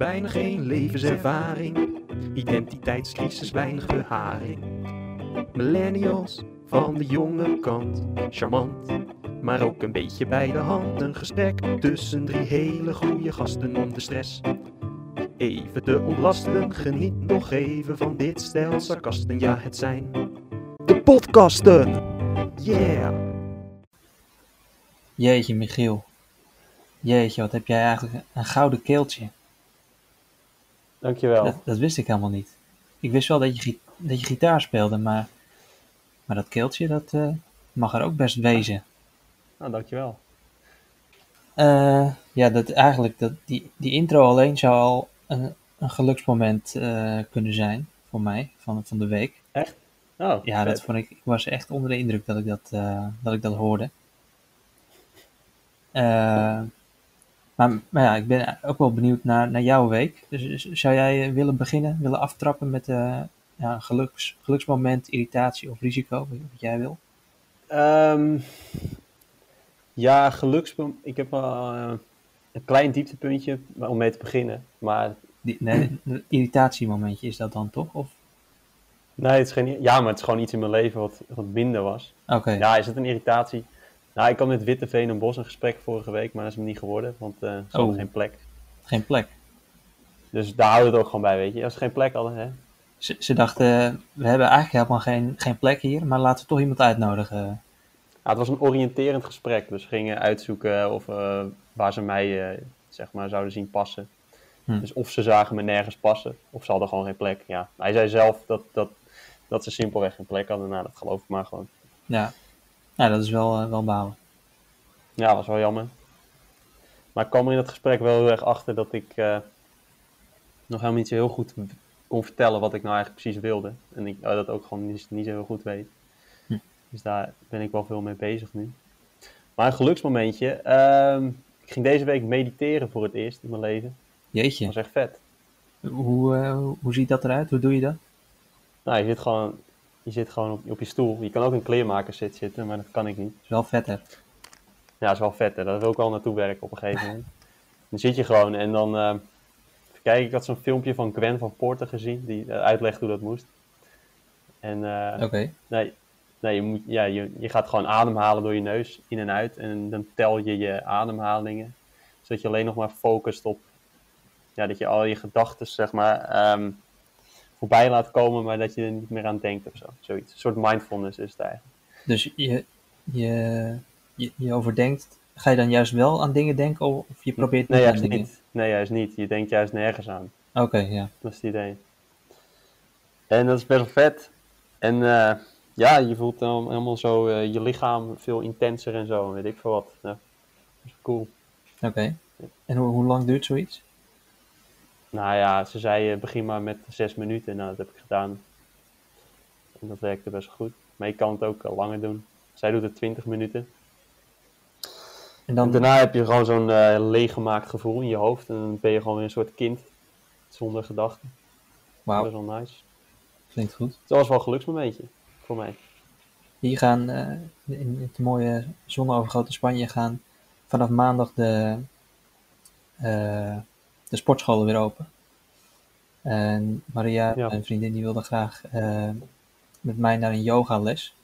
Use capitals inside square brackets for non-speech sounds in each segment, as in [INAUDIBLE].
bijna geen levenservaring. Identiteitscrisis, weinig beharing. Millennials van de jonge kant, charmant, maar ook een beetje bij de hand. Een gesprek tussen drie hele goede gasten om de stress even te ontlasten. Geniet nog even van dit stel sarcasten, ja het zijn de podcasten. Yeah! Jeetje, Michiel. Jeetje, wat heb jij eigenlijk een gouden keeltje. Dankjewel. Dat, dat wist ik helemaal niet. Ik wist wel dat je, dat je gitaar speelde, maar, maar dat keeltje, dat eh, mag er ook best wezen. Nou, dankjewel. Eh, ja, dat eigenlijk, dat, die, die intro alleen zou al een, een geluksmoment eh, kunnen zijn voor mij, van, van de week. Oh, Ja, dat vond ik, ik was echt onder de indruk dat ik dat, dat, ik dat hoorde. Eh, maar, maar ja, ik ben ook wel benieuwd naar, naar jouw week. Dus dus zou jij willen beginnen, willen aftrappen met eh, ja, een geluks, geluksmoment, irritatie of risico, wat jij wil? Ehm, ja, geluks. Ik heb wel eh, een klein dieptepuntje om mee te beginnen. Maar Die, nee, [CLEARS THROAT] een irritatiemomentje is dat dan toch? Of? nee, het is geen, ja, maar het is gewoon iets in mijn leven wat, wat minder was. Oké, Ja, is het een irritatie? Nou, ik had met Witteveen en Bos een gesprek vorige week, maar dat is me niet geworden, want eh ze hadden Oh. geen plek. geen plek. Dus daar houden we het ook gewoon bij, weet je. Als ze geen plek hadden, hè. Ze, ze dachten, eh, we hebben eigenlijk helemaal geen, geen plek hier, maar laten we toch iemand uitnodigen. Ja, het was een oriënterend gesprek, dus we gingen uitzoeken of, eh, waar ze mij zeg maar, zouden zien passen. Hm. Dus of ze zagen me nergens passen, of ze hadden gewoon geen plek. Ja. Hij zei zelf dat, dat, dat ze simpelweg geen plek hadden. Nou, dat geloof ik maar gewoon. Ja, ja dat is wel, eh, wel balen. Ja, dat was wel jammer. Maar ik kwam er in het gesprek wel heel erg achter dat ik eh, nog helemaal niet zo heel goed kon vertellen wat ik nou eigenlijk precies wilde. En ik eh, dat ook gewoon niet, niet zo heel goed weet. Hm. Dus daar ben ik wel veel mee bezig nu. Maar een geluksmomentje. ehm, ik ging deze week mediteren voor het eerst in mijn leven. Dat Jeetje. was echt vet. Hoe, eh, hoe ziet dat eruit? Hoe doe je dat? Nou, je zit gewoon, je zit gewoon op, op je stoel. Je kan ook in kleermakerszit zitten, maar dat kan ik niet. is wel vet, hè? Ja, is wel vet, hè. Daar wil ik wel naartoe werken op een gegeven moment. Dan zit je gewoon en dan... eh, kijken, ik had zo'n filmpje van Gwen van Poorten gezien, die eh, uitlegt hoe dat moest. En eh, Oké. nee, nee je, moet, ja, je, je gaat gewoon ademhalen door je neus, in en uit. En dan tel je je ademhalingen, zodat je alleen nog maar focust op... Ja, dat je al je gedachten, zeg maar, ehm, voorbij laat komen, maar dat je er niet meer aan denkt of zo. Zoiets. Een soort mindfulness is het eigenlijk. Dus je, je, je, je overdenkt. Ga je dan juist wel aan dingen denken of je probeert niet Nee, juist niet. Nee, juist niet. Je denkt juist nergens aan. Oké, ja. Dat is het idee. En dat is best wel vet. En eh, ja, je voelt dan helemaal zo eh, je lichaam veel intenser en zo. Weet ik veel wat. Ja, dat is cool. Oké. En hoe, hoe lang duurt zoiets? Nou ja, ze zei eh, begin maar met zes minuten. Nou, dat heb ik gedaan. En dat werkte best goed. Maar je kan het ook eh, langer doen. Zij doet het 20 minuten. En En dan, daarna heb je gewoon zo'n eh, leeggemaakt gevoel in je hoofd. En dan ben je gewoon weer een soort kind. Zonder gedachten. wauw, Best wel nice. klinkt goed. Dat was wel een geluksmomentje. Voor mij. Hier gaan in, het mooie zonovergoten Spanje gaan vanaf maandag de, eh, de sportscholen weer open. En Maria, Ja. mijn vriendin, die wilde graag eh, met mij naar een yogales.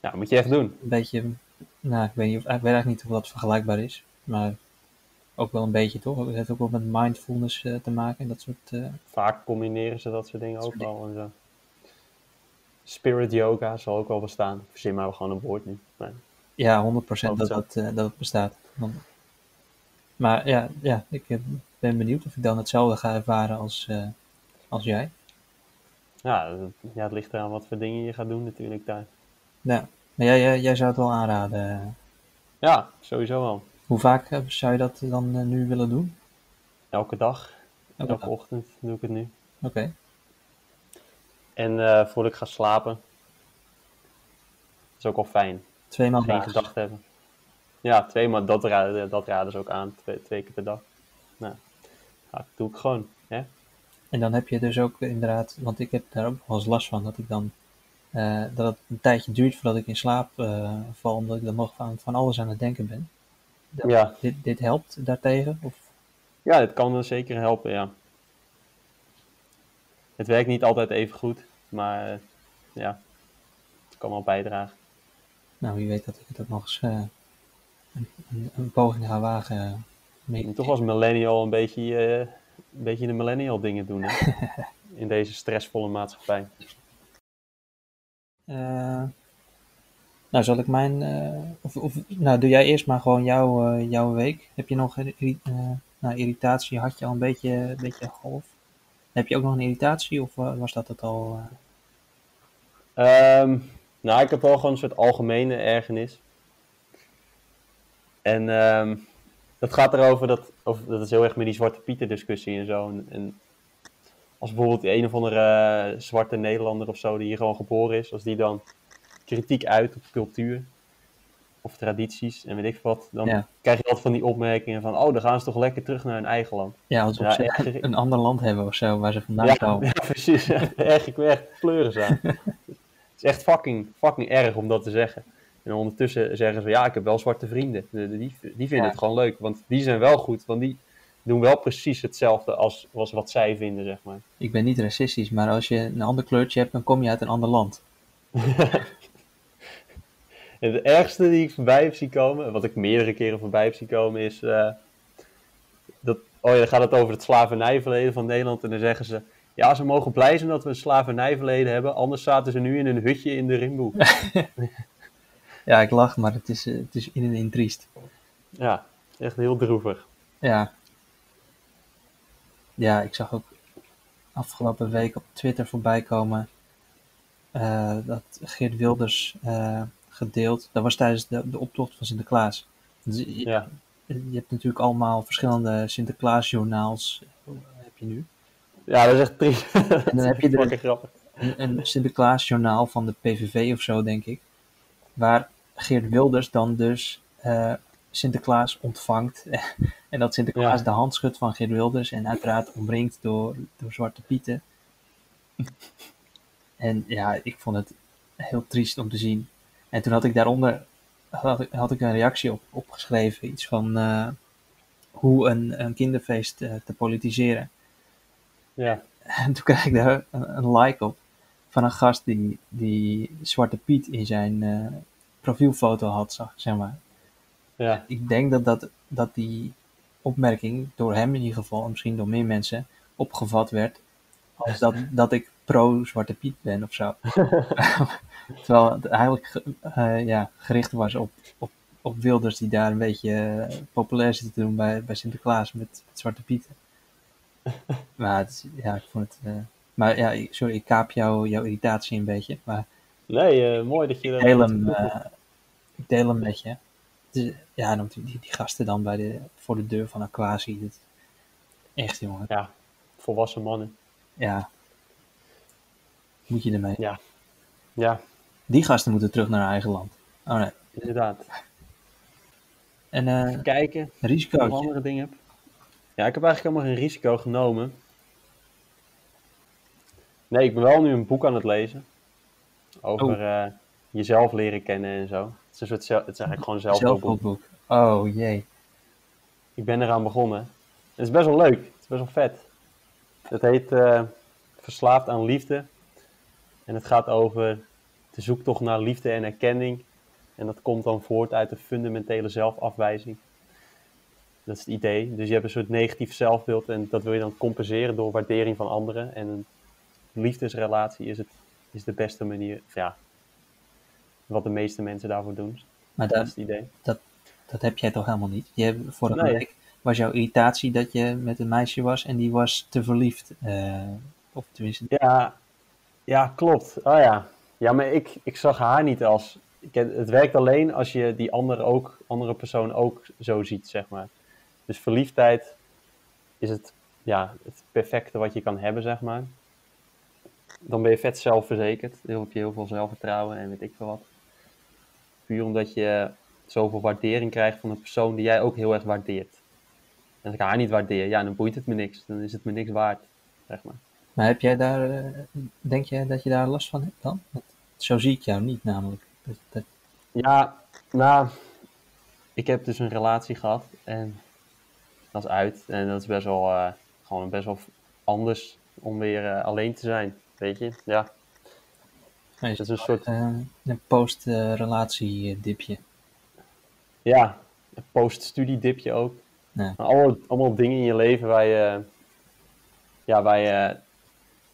Ja, moet je echt doen. Een beetje, nou, ik weet, niet of, ik weet eigenlijk niet of dat vergelijkbaar is, maar ook wel een beetje toch? Het heeft ook wel met mindfulness eh, te maken en dat soort. eh, Vaak combineren ze dat soort dingen Dat ook wel en zo. Spirit yoga zal ook wel bestaan. Ik verzin maar gewoon een woord nu. Ja, 100% Geloof dat, het dat, dat het bestaat. Maar ja, ja ik eh, ben benieuwd of ik dan hetzelfde ga ervaren als, eh, als jij. ja, ja, het ligt eraan wat voor dingen je gaat doen natuurlijk daar. Ja, maar jij, jij, jij zou het wel aanraden. Ja, sowieso wel. Hoe vaak eh, zou je dat dan nu willen doen? Elke dag, Elke elke dag. ochtend doe ik het nu. Oké, En eh, voordat ik ga slapen, dat is ook wel fijn. tweemaal Geen gedachten hebben. Ja, twee, maar dat raden, dat raden ze ook aan. Twee, twee keer per dag. Nou, dat doe ik gewoon. Hè? En dan heb je dus ook inderdaad, want ik heb daar ook wel eens last van, dat ik dan eh, dat het een tijdje duurt voordat ik in slaap eh, val, omdat ik dan nog van, van alles aan het denken ben. Dat- Ja, Dit, dit helpt daartegen? Of? Ja, het kan dan zeker helpen, ja. Het werkt niet altijd even goed, maar eh, ja, het kan wel bijdragen. Nou, wie weet dat ik het ook nog eens een, een, een poging ga wagen. eh, mee. Toch als millennial een beetje, eh, een beetje de millennial dingen doen, hè? [LAUGHS] In deze stressvolle maatschappij. Eh, nou, zal ik mijn. of, of, nou, doe jij eerst maar gewoon jouw, jouw week. Heb je nog nou, irritatie? Had je al een beetje, een beetje golf? Heb je ook nog een irritatie of wa- was dat het al? eh? Ehm, nou, ik heb wel gewoon een soort algemene ergernis. En ehm, dat gaat erover dat, over, dat is heel erg met die Zwarte Pieten discussie en zo. En, en als bijvoorbeeld die een of andere eh, zwarte Nederlander of zo, die hier gewoon geboren is, als die dan kritiek uit op cultuur of tradities en weet ik wat, dan Ja. krijg je altijd van die opmerkingen van, oh, dan gaan ze toch lekker terug naar hun eigen land. Ja, Ja, ze een ander land hebben of zo waar ze vandaan Ja, komen. [LAUGHS] ja, precies. Erg, ik echt pleuris [LAUGHS] aan. het is echt fucking, fucking erg om dat te zeggen. En ondertussen zeggen ze, ja, ik heb wel zwarte vrienden. De- de- Die, die vinden Ja. het gewoon leuk, want die zijn wel goed. Want die doen wel precies hetzelfde als, als wat zij vinden, zeg maar. Ik ben niet racistisch, maar als je een ander kleurtje hebt, dan kom je uit een ander land. [LAUGHS] En het ergste die ik voorbij heb zien komen, wat ik meerdere keren voorbij heb zien komen, is eh, dat, oh ja, dan gaat het over het slavernijverleden van Nederland. En dan zeggen ze, ja, ze mogen blij zijn dat we een slavernijverleden hebben, anders zaten ze nu in een hutje in de Rimboe. [LAUGHS] Ja, ik lach, maar het is, eh, het is in en in triest. ja, echt heel droevig. Ja. Ja, ik zag ook afgelopen week op Twitter voorbij komen eh, dat Geert Wilders eh, gedeeld, dat was tijdens de, de optocht van Sinterklaas. Dus je, Ja, je hebt natuurlijk allemaal verschillende Sinterklaasjournaals, heb je nu. ja dat is echt triest. En dan heb je [LAUGHS] er een, een Sinterklaasjournaal van de PVV of zo, denk ik. Waar Geert Wilders dan dus eh, Sinterklaas ontvangt. [LAUGHS] en dat Sinterklaas Ja. de hand schudt van Geert Wilders. En uiteraard omringd door, door Zwarte Pieten. [LAUGHS] en ja, ik vond het heel triest om te zien. En toen had ik daaronder had ik, had ik een reactie op opgeschreven. Iets van eh, hoe een, een kinderfeest eh, te politiseren. Ja, [LAUGHS] En toen kreeg ik daar een, een like op van een gast die, die Zwarte Piet in zijn profielfoto had, zag, zeg maar. ja, Ik denk dat, dat, dat die opmerking door hem in ieder geval, en misschien door meer mensen, opgevat werd als dat, [LAUGHS] dat ik pro-Zwarte Piet ben of zo. [LAUGHS] Terwijl het eigenlijk ge- eh, ja, gericht was op, op, op Wilders die daar een beetje eh, populair zit te doen bij, bij Sinterklaas met, met Zwarte Pieten. [LAUGHS] Maar het, ja, ik vond het... eh, maar ja, sorry, ik kaap jou, jouw irritatie een beetje. Maar nee, mooi dat je dat ik deel hem met je. Ja, dan die, die, gasten dan bij de, voor de deur van Aquasi. Dat, echt, jongen. Ja, volwassen mannen. Ja. Moet je ermee. Ja, ja, Die gasten moeten terug naar hun eigen land. Oh nee. inderdaad. En eh Kijken, een of andere dingen heb. Ja, ik heb eigenlijk helemaal geen risico genomen. Nee, ik ben wel nu een boek aan het lezen. Over eh, jezelf leren kennen en zo. Het is, een soort zel- het is eigenlijk gewoon zelfhulpboek. Zelfhulpboek. Oh jee. Ik ben eraan begonnen. Het is best wel leuk. Het is best wel vet. Het heet eh, Verslaafd aan Liefde. En het gaat over de zoektocht naar liefde en erkenning. En dat komt dan voort uit een fundamentele zelfafwijzing. Dat is het idee. Dus je hebt een soort negatief zelfbeeld en dat wil je dan compenseren door waardering van anderen. En een liefdesrelatie is, het, is de beste manier, ja, wat de meeste mensen daarvoor doen. Maar Dat dat, is het idee. dat heb jij toch helemaal niet? Je vorige Nee. week was jouw irritatie dat je met een meisje was en die was te verliefd. eh, of tenminste, Ja, ja, klopt. Oh ja. Ja, maar ik, ik zag haar niet als. Ik, het werkt alleen als je die andere, ook, andere persoon ook zo ziet, zeg maar. Dus verliefdheid is het, ja, het perfecte wat je kan hebben, zeg maar. Dan ben je vet zelfverzekerd. Dan heb je heel veel zelfvertrouwen en weet ik veel wat. Puur omdat je zoveel waardering krijgt van een persoon die jij ook heel erg waardeert. En als ik haar niet waardeer, ja, dan boeit het me niks. Dan is het me niks waard, zeg maar. maar heb jij daar, eh, denk je dat je daar last van hebt dan? Want zo zie ik jou niet namelijk. Dat, dat, Ja, nou, ik heb dus een relatie gehad en als uit. En dat is best wel, eh, gewoon best wel anders om weer eh, alleen te zijn. Weet je? Ja. Nee, is een soort, eh, post-relatie-dipje. ja, een post-studiedipje ook. Ja. Allemaal, allemaal dingen in je leven waar je, ja, waar je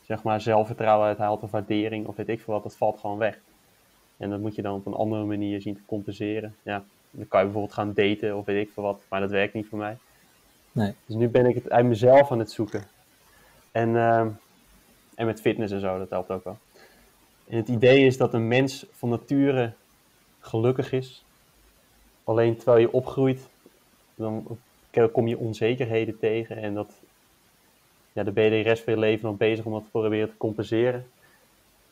zeg maar zelfvertrouwen uit haalt of waardering of weet ik veel wat, dat valt gewoon weg. En dat moet je dan op een andere manier zien te compenseren. Ja, dan kan je bijvoorbeeld gaan daten of weet ik veel wat, maar dat werkt niet voor mij. Nee. Dus nu ben ik het uit mezelf aan het zoeken. En, ehm, en met fitness en zo, dat helpt ook wel. En het idee is dat een mens van nature gelukkig is. Alleen terwijl je opgroeit, dan kom je onzekerheden tegen. En dat, ja, dan ben je de rest van je leven nog bezig om dat te proberen te compenseren.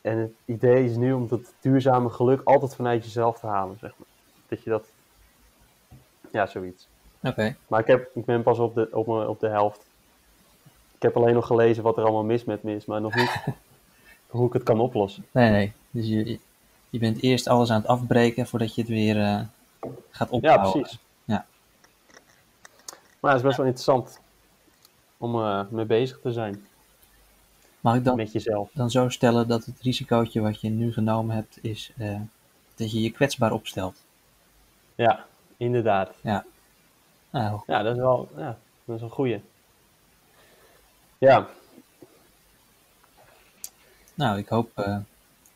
En het idee is nu om dat duurzame geluk altijd vanuit jezelf te halen, zeg maar. Dat je dat, ja, zoiets. Oké, Maar ik, heb, ik ben pas op de, op, op de helft. Ik heb alleen nog gelezen wat er allemaal mis met me is, maar nog niet [LAUGHS] hoe ik het kan oplossen. nee, nee. Dus je, je bent eerst alles aan het afbreken voordat je het weer eh, gaat Ja, opbouwen. precies. Ja. Maar het is best wel interessant om eh, mee bezig te zijn Mag ik dan, met jezelf. dan zo stellen dat het risicootje wat je nu genomen hebt, is eh, dat je je kwetsbaar opstelt? Ja, inderdaad. Nou, Ja, dat is wel ja, dat is een goeie. Ja, nou ik hoop eh,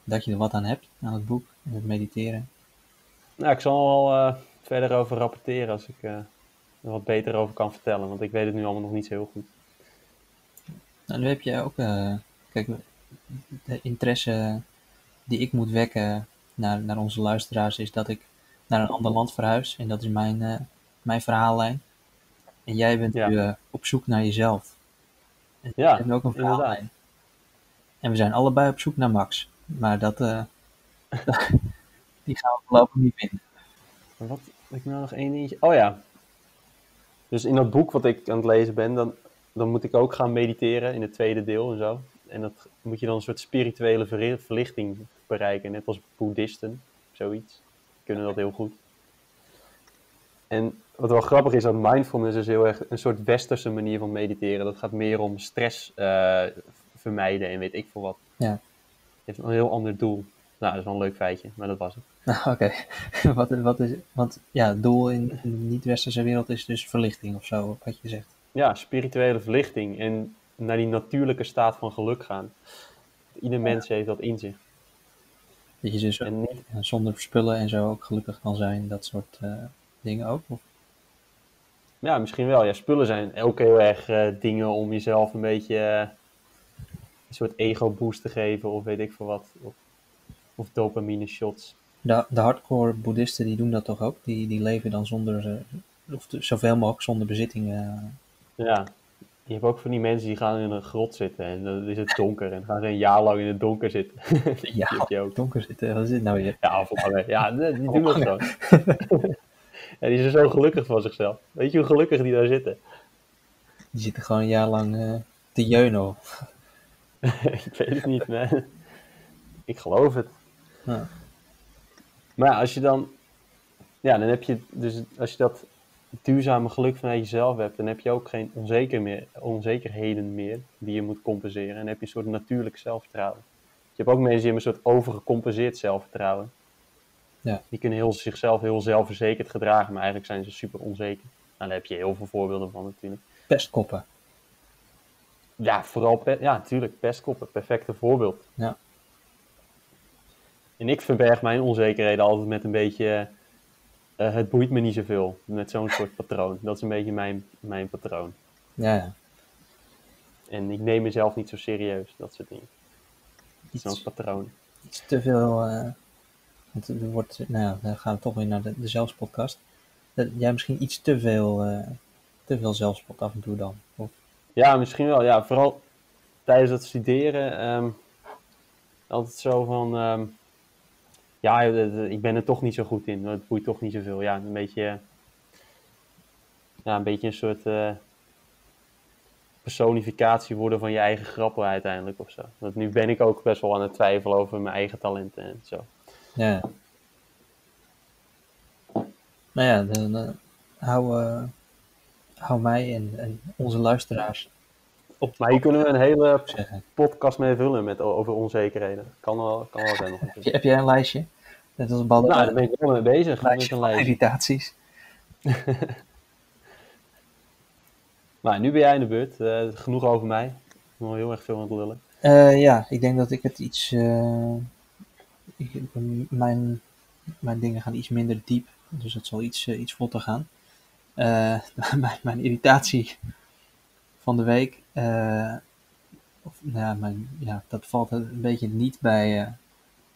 dat je er wat aan hebt, aan het boek en het mediteren. nou, ik zal er wel eh, verder over rapporteren als ik eh, er wat beter over kan vertellen, want ik weet het nu allemaal nog niet zo heel goed. Nou, nu heb je ook, kijk, de interesse die ik moet wekken naar, naar onze luisteraars is dat ik naar een ander land verhuis. En dat is mijn, mijn verhaallijn. En jij bent Ja. nu op zoek naar jezelf. En Ja, heb ook een verhaallijn. En we zijn allebei op zoek naar Max. Maar dat, eh, [LAUGHS] die gaan we voorlopig niet vinden. Wat, ik nou nog één dingetje? Oh ja. Dus in dat boek wat ik aan het lezen ben, dan, dan moet ik ook gaan mediteren in het tweede deel en zo. En dat moet je dan een soort spirituele verlichting bereiken, net als boeddhisten, zoiets. Kunnen dat heel goed. En wat wel grappig is, dat mindfulness is heel erg een soort westerse manier van mediteren. Dat gaat meer om stress eh, vermijden en weet ik veel wat. Ja. Het heeft een heel ander doel. Nou, dat is wel een leuk feitje, maar dat was het. Nou, [LAUGHS] oké. [LAUGHS] wat, wat is, want ja, het doel in, in de niet-westerse wereld is dus verlichting of zo, wat je zegt. ja, spirituele verlichting en naar die natuurlijke staat van geluk gaan. Ieder mens heeft dat in zich. Dat je dus En niet, zonder spullen en zo ook gelukkig kan zijn, dat soort eh, dingen ook. Of, ja, misschien wel. Ja, spullen zijn ook heel erg eh, dingen om jezelf een beetje eh, een soort ego-boost te geven of weet ik veel wat. Of, of dopamine shots. de, de hardcore boeddhisten die doen dat toch ook? Die, die leven dan zonder, eh, of zoveel mogelijk zonder bezittingen. Ja, je hebt ook van die mensen die gaan in een grot zitten en dan is het donker en gaan ze een jaar lang in het donker zitten. [LAUGHS] Ja, heb je ook. donker zitten. Wat is dit nou weer? Ja. Ja, die doen dat gewoon. [LAUGHS] [LAUGHS] ja, die zijn zo gelukkig van zichzelf. Weet je hoe gelukkig die daar zitten? Die zitten gewoon een jaar lang eh, te jeunen. [LAUGHS] ik weet het niet, man. Ik geloof het. Ja. Maar ja, als je dan... Ja, dan heb je dus... Als je dat duurzame geluk vanuit jezelf hebt, dan heb je ook geen onzeker meer, onzekerheden meer die je moet compenseren. En dan heb je een soort natuurlijk zelfvertrouwen. Je hebt ook mensen die hebben een soort overgecompenseerd zelfvertrouwen. Ja. Die kunnen heel, zichzelf heel zelfverzekerd gedragen, maar eigenlijk zijn ze super onzeker. Nou, daar heb je heel veel voorbeelden van natuurlijk. Pestkoppen. Ja, vooral, ja, natuurlijk, pestkoppen, perfecte voorbeeld. Ja. En ik verberg mijn onzekerheden altijd met een beetje, eh, het boeit me niet zoveel, met zo'n soort [LAUGHS] patroon. Dat is een beetje mijn, mijn patroon. Ja, ja. En ik neem mezelf niet zo serieus, dat soort dingen. Zo'n patroon. iets te veel. eh, want er wordt, nou ja, dan gaan we toch weer naar de, de zelfspodcast. Dat jij misschien iets te veel, eh, te veel zelfspot af en toe dan. Of, Ja, misschien wel. Ja, vooral tijdens het studeren. ehm, altijd zo van... ehm, ja, eh, ik ben er toch niet zo goed in. Het boeit toch niet zoveel. Ja, een beetje... Ja, een beetje een soort... eh, personificatie worden van je eigen grappen uiteindelijk of zo. Want nu ben ik ook best wel aan het twijfelen over mijn eigen talenten en zo. ja. Nou ja, dan, eh, hou, hou mij en, en onze luisteraars op Maar hier kunnen we een hele zeggen. podcast mee vullen met, over onzekerheden. Kan wel, kan wel zijn nog een Heb, je, heb jij een lijstje? Een bal Nou, daar ben ik wel mee bezig. Met lijstje een van lijstje. irritaties. [LAUGHS] Nou, nu ben jij in de beurt. Eh, genoeg over mij. Ik ben heel erg veel aan het lullen. Eh, ja, ik denk dat ik het iets. eh, ik, mijn, mijn dingen gaan iets minder diep, dus het zal iets, iets vlotter gaan. Eh, [LAUGHS] mijn, mijn irritatie van de week. eh, of, nou ja, mijn, ja, dat valt een beetje niet bij, eh,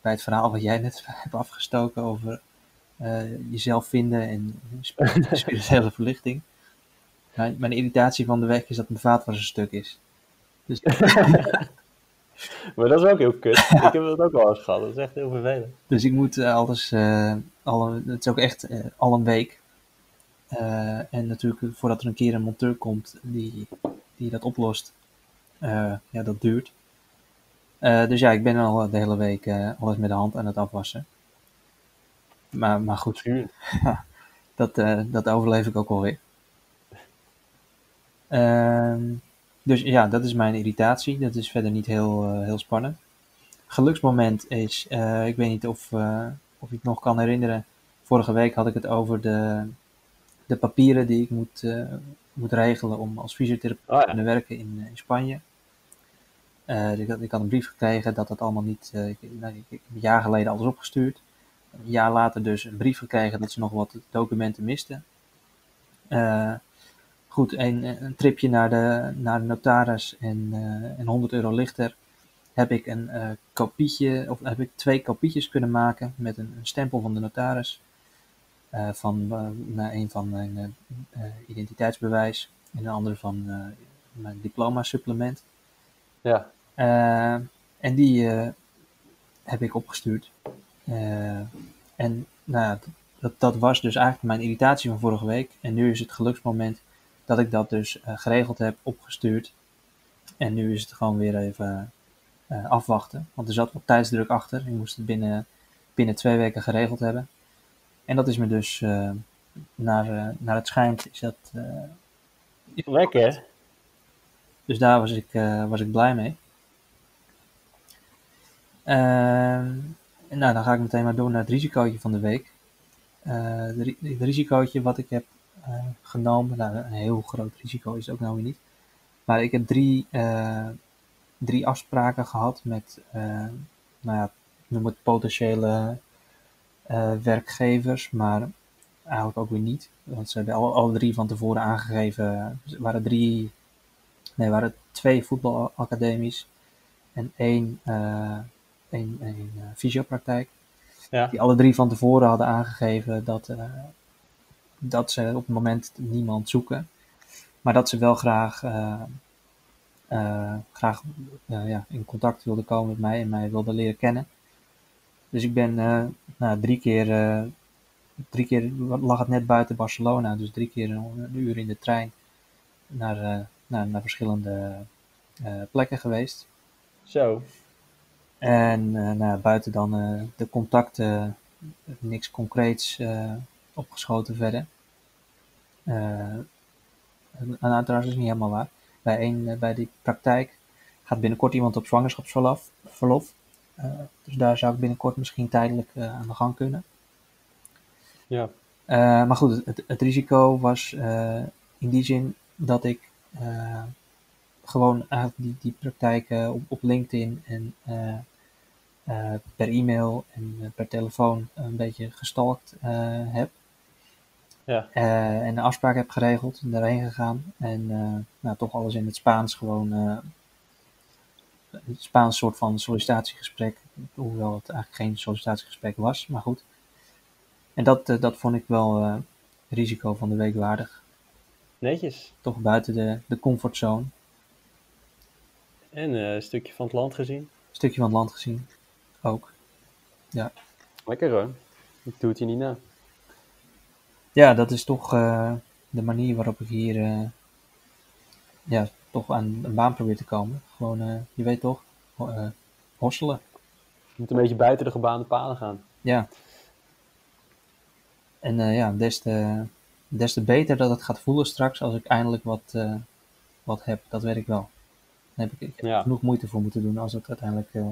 bij het verhaal wat jij net [LAUGHS] hebt afgestoken over jezelf vinden en [LAUGHS] sp- spirituele verlichting. Mijn, mijn irritatie van de week is dat mijn vaatwasser stuk is. Dus Maar dat is ook heel kut. Ik heb dat ook wel eens gehad. Dat is echt heel vervelend. Dus ik moet alles, al een- het is ook echt al een week. Eh, en natuurlijk voordat er een keer een monteur komt die, die dat oplost, eh, ja, dat duurt. Eh, dus ja, ik ben al de hele week alles met de hand aan het afwassen. Maar, maar goed, Zuur. [LAUGHS] dat, dat overleef ik ook wel weer. Ehm, dus ja, dat is mijn irritatie. Dat is verder niet heel, heel spannend. Geluksmoment is, ik weet niet of, of je het nog kan herinneren. Vorige week had ik het over de, de papieren die ik moet, eh, moet regelen om als fysiotherapeut Oh te kunnen werken in, in Spanje. Eh, ik, had, ik had een brief gekregen dat dat allemaal niet. eh, ik, nou, ik, ik heb een jaar geleden alles opgestuurd. Een jaar later dus een brief gekregen dat ze nog wat documenten misten. Eh, goed, een, een tripje naar de, naar de notaris en, eh en 100 euro lichter heb ik een eh, kopietje, of heb ik twee kopietjes kunnen maken met een, een stempel van de notaris. Eh, van eh, naar een van mijn eh, identiteitsbewijs en een andere van mijn diploma supplement. Ja. En die heb ik opgestuurd. En nou dat, dat was dus eigenlijk mijn irritatie van vorige week. En nu is het geluksmoment dat ik dat dus geregeld heb, opgestuurd. En nu is het gewoon weer even afwachten. Want er zat wat tijdsdruk achter. Ik moest het binnen, binnen twee weken geregeld hebben. En dat is me dus, eh, naar, eh, naar het schijnt, is dat... eh, Lekker. dus daar was ik, was ik blij mee. Ehm, nou, dan ga ik meteen maar door naar het risicootje van de week. Het risicootje wat ik heb genomen, nou, een heel groot risico is het ook nou weer niet. Maar ik heb drie, drie afspraken gehad met, nou ja, noem het potentiële werkgevers, maar eigenlijk ook weer niet. Want ze hebben alle, alle drie van tevoren aangegeven, er waren drie Nee, waren twee voetbalacademies en één, eh één, één eh, fysiopraktijk. Ja. Die alle drie van tevoren hadden aangegeven dat, eh, dat ze op het moment niemand zoeken. Maar dat ze wel graag, eh, eh, graag eh, ja, in contact wilden komen met mij en mij wilden leren kennen. Dus ik ben eh, nou, drie keer, eh, drie keer lag het net buiten Barcelona, dus drie keer een, uur in de trein naar, eh, naar, naar verschillende plekken geweest. Zo. En nou, buiten dan de contacten, niks concreets opgeschoten verder. En nou, trouwens is niet helemaal waar. Bij, een, bij die praktijk gaat binnenkort iemand op zwangerschapsverlof. Verlof. Eh, dus daar zou ik binnenkort misschien tijdelijk eh, aan de gang kunnen. Ja. Eh, maar goed, het, het risico was in die zin dat ik gewoon eigenlijk die, die praktijken op, op LinkedIn en per e-mail en per telefoon een beetje gestalkt heb. Ja. En een afspraak heb geregeld en daarheen gegaan. En nou, toch alles in het Spaans gewoon. Een Spaans soort van sollicitatiegesprek. Hoewel het eigenlijk geen sollicitatiegesprek was, maar goed. En dat, eh, dat vond ik wel eh, risico van de week waardig. Netjes. Toch buiten de, de comfortzone. En eh, een stukje van het land gezien. Een stukje van het land gezien. Ook. Lekker hoor. Ik doe het je niet na. Ja, dat is toch eh, de manier waarop ik hier eh, ja, toch aan een baan probeer te komen. Gewoon, eh, je weet toch, eh, hosselen. Je moet een beetje buiten de gebaande paden gaan. Ja. En eh, ja, des te, des te beter dat het gaat voelen straks als ik eindelijk wat, wat heb. Dat weet ik wel. Daar heb ik, ik heb Ja. genoeg moeite voor moeten doen als het uiteindelijk eh,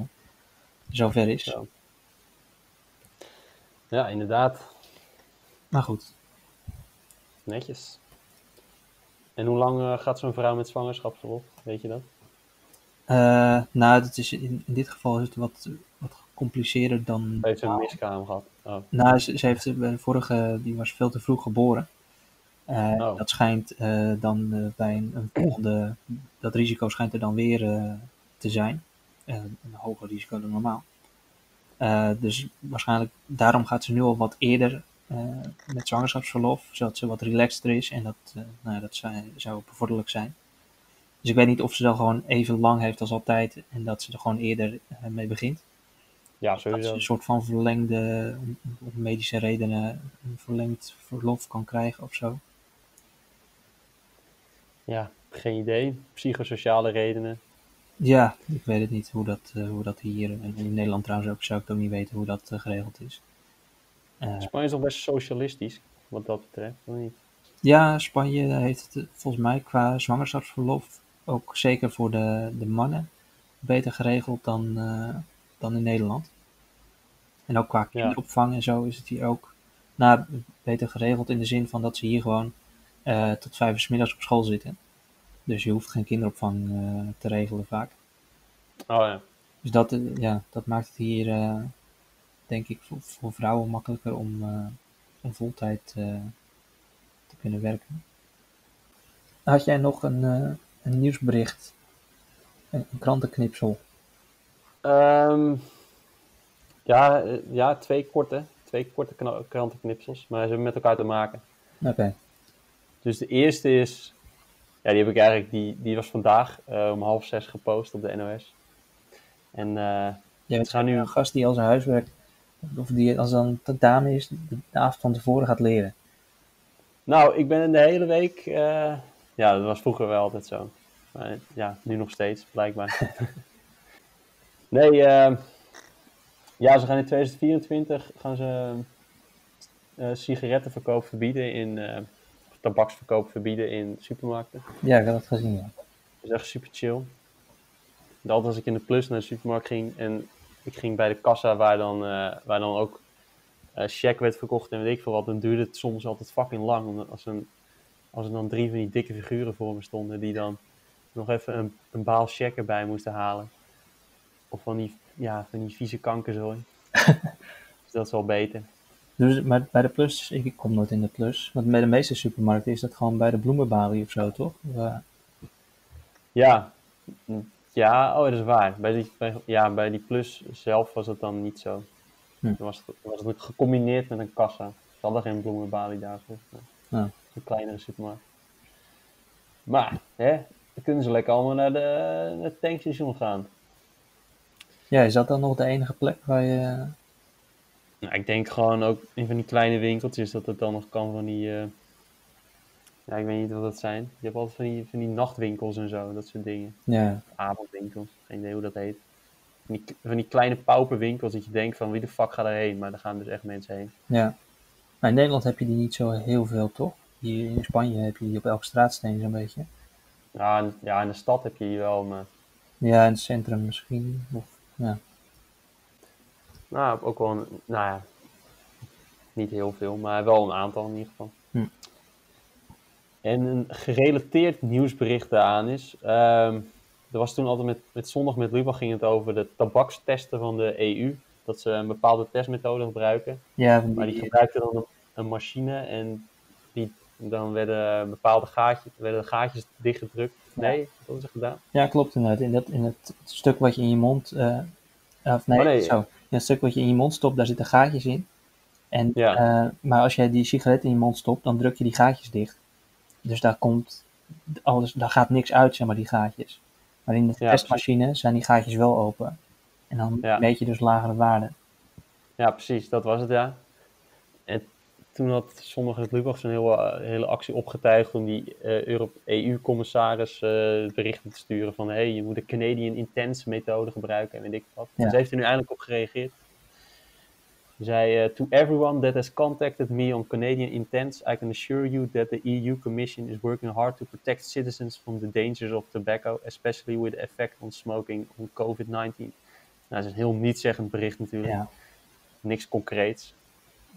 zover is. Zo. Ja, inderdaad. Maar goed, Netjes. En hoe lang eh, gaat zo'n vrouw met zwangerschapsverlof? Weet je dat? Eh, nou, dat is in, in dit geval is het wat, wat gecompliceerder dan. Heeft ze een miskraam gehad? Oh. Nou, ze, ze heeft bij de vorige, die was veel te vroeg geboren. Eh, Oh. Dat schijnt eh, dan eh, bij een, een volgende, dat risico schijnt er dan weer eh, te zijn. Eh, een hoger risico dan normaal. Eh, dus waarschijnlijk, daarom gaat ze nu al wat eerder eh, met zwangerschapsverlof, zodat ze wat relaxter is en dat, eh, nou, dat zou, zou bevorderlijk zijn. Dus ik weet niet of ze dan gewoon even lang heeft als altijd en dat ze er gewoon eerder eh, mee begint. Ja, Dat ze sowieso. een soort van verlengde, om, om medische redenen, een verlengd verlof kan krijgen of zo. Ja, geen idee. Psychosociale redenen. Ja, ik weet het niet hoe dat, eh, hoe dat hier, en in Nederland trouwens ook, zou ik ook niet weten hoe dat eh, geregeld is. Eh, Spanje is nog best socialistisch, wat dat betreft, of niet? ja, Spanje heeft het volgens mij qua zwangerschapsverlof ook zeker voor de, de mannen beter geregeld dan, eh, dan in Nederland. En ook qua kinderopvang en zo is het hier ook nou, beter geregeld in de zin van dat ze hier gewoon eh, tot vijf uur 's middags op school zitten. Dus je hoeft geen kinderopvang te regelen vaak. Oh ja. Dus dat, ja, dat maakt het hier, denk ik, voor, voor vrouwen makkelijker om, eh om voltijd eh, te kunnen werken. Had jij nog een, eh, een nieuwsbericht? Een, een krantenknipsel? Ehm, ja, ja, twee korte. Twee korte krantenknipsels, maar ze hebben met elkaar te maken. Oké, Dus de eerste is, ja, die heb ik eigenlijk, die, die was vandaag om half zes gepost op de NOS. En eh, jij bent gaat nu, een gast die al zijn huiswerk, of die als dan tentamen is, de, de avond van tevoren gaat leren. nou, ik ben de hele week, eh, ja, dat was vroeger wel altijd zo. Maar ja, nu nog steeds, blijkbaar. [LAUGHS] nee, eh, ja, ze gaan in 2024 gaan ze eh, sigarettenverkoop verbieden in, eh, tabaksverkoop verbieden in supermarkten. Ja, ik had dat gezien, ja. Dat is echt super chill. Altijd als ik in de plus naar de supermarkt ging en ik ging bij de kassa waar dan, eh, waar dan ook eh check werd verkocht en weet ik veel wat, dan duurde het soms altijd fucking lang. Omdat als, een, als er dan drie van die dikke figuren voor me stonden die dan nog even een, een baal check erbij moesten halen. Of van die, ja, van die vieze kankerzooi. [LAUGHS] dus dat is wel beter. Dus, maar bij de plus, ik kom nooit in de plus, want bij de meeste supermarkten is dat gewoon bij de bloemenbalie of zo, toch? Ja. Ja, ja, oh, dat is waar. Bij die, bij, ja, bij die plus zelf was het dan niet zo. Hm. Dan was het, was het gecombineerd met een kassa. Ze hadden geen bloemenbalie daar. volgens mij. Ja. Een kleinere supermarkt. Maar, hè, dan kunnen ze lekker allemaal naar, de, naar het tankstation gaan. ja, is dat dan nog de enige plek waar je... Nou, ik denk gewoon ook in van die kleine winkeltjes dat het dan nog kan van die... eh, ja, ik weet niet wat dat zijn. Je hebt altijd van die, van die nachtwinkels en zo, dat soort dingen. Ja, avondwinkels, geen idee hoe dat heet. Van die, van die kleine pauperwinkels dat je denkt van wie de fuck gaat erheen, maar daar gaan dus echt mensen heen. ja. Maar in Nederland heb je die niet zo heel veel, toch? Hier in Spanje heb je die op elke straatsteen zo'n beetje. Ja, in- ja, in de stad heb je hier wel, maar Ja, in het centrum misschien. Of, ja. nou, ook wel, een, nou ja, niet heel veel, maar wel een aantal in ieder geval. En een gerelateerd nieuwsbericht daaraan is, ehm, er was toen altijd met, met zondag met Lubach ging het over de tabakstesten van de EU. Dat ze een bepaalde testmethode gebruiken. Ja, Maar die gebruikten dan een, een machine en die, dan werden bepaalde gaatjes, werden de gaatjes dichtgedrukt. Nee, wat hebben ze gedaan? ja, klopt inderdaad. In, dat, in het stuk wat je in je mond... eh, of nee, Oh, nee. zo. Het stuk wat je in je mond stopt, daar zitten gaatjes in. En, Ja. eh, maar als jij die sigaret in je mond stopt, dan druk je die gaatjes dicht. Dus daar komt alles, daar gaat niks uit, zeg maar, die gaatjes. Maar in de Ja, testmachine zijn die gaatjes wel open. En dan Ja. meet je dus lagere waarden. Ja, precies, dat was het ja. En toen had zondag het Lubach zo'n hele, eh, hele actie opgetuigd om die eh, Euro- EU-commissaris eh, berichten te sturen van hé, hey, je moet de Canadian Intense methode gebruiken en weet ik wat. Ja. Ze heeft er nu eindelijk op gereageerd. Zei, uh, to everyone that has contacted me on Canadian intents, I can assure you that the EU Commission is working hard to protect citizens from the dangers of tobacco, especially with the effect on smoking on COVID-19. Nou, dat is een heel nietzeggend bericht natuurlijk. Ja, Niks concreets.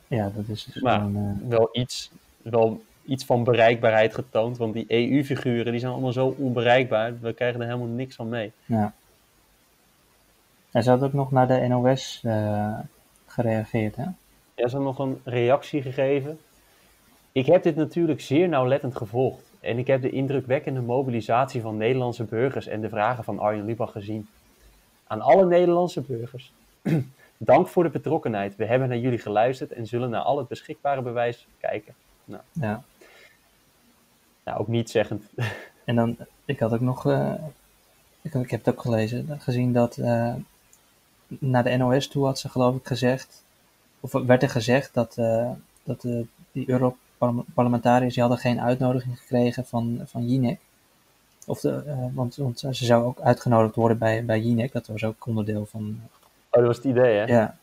ja dat is dus Maar gewoon, eh, wel iets, wel iets van bereikbaarheid getoond, want die EU-figuren die zijn allemaal zo onbereikbaar, we krijgen er helemaal niks van mee. ja. Hij had ook nog naar de NOS eh, gereageerd, hè? Ja, ze hebben nog een reactie gegeven. Ik heb dit natuurlijk zeer nauwlettend gevolgd. En ik heb de indrukwekkende mobilisatie van Nederlandse burgers en de vragen van Arjen Lubach gezien. Aan alle Nederlandse burgers. [CLEARS THROAT] Dank voor de betrokkenheid. We hebben naar jullie geluisterd en zullen naar al het beschikbare bewijs kijken. Ja. Nou, ook niet zeggend. En dan, ik had ook nog, eh, ik, ik heb het ook gelezen, gezien dat eh, naar de NOS toe had ze geloof ik gezegd, of werd er gezegd dat, eh, dat eh, die Europarlementariërs die hadden geen uitnodiging gekregen van, van Jinek. Of de, eh, want, want ze zou ook uitgenodigd worden bij, bij Jinek, dat was ook onderdeel van, Oh, dat was het idee, hè? ja.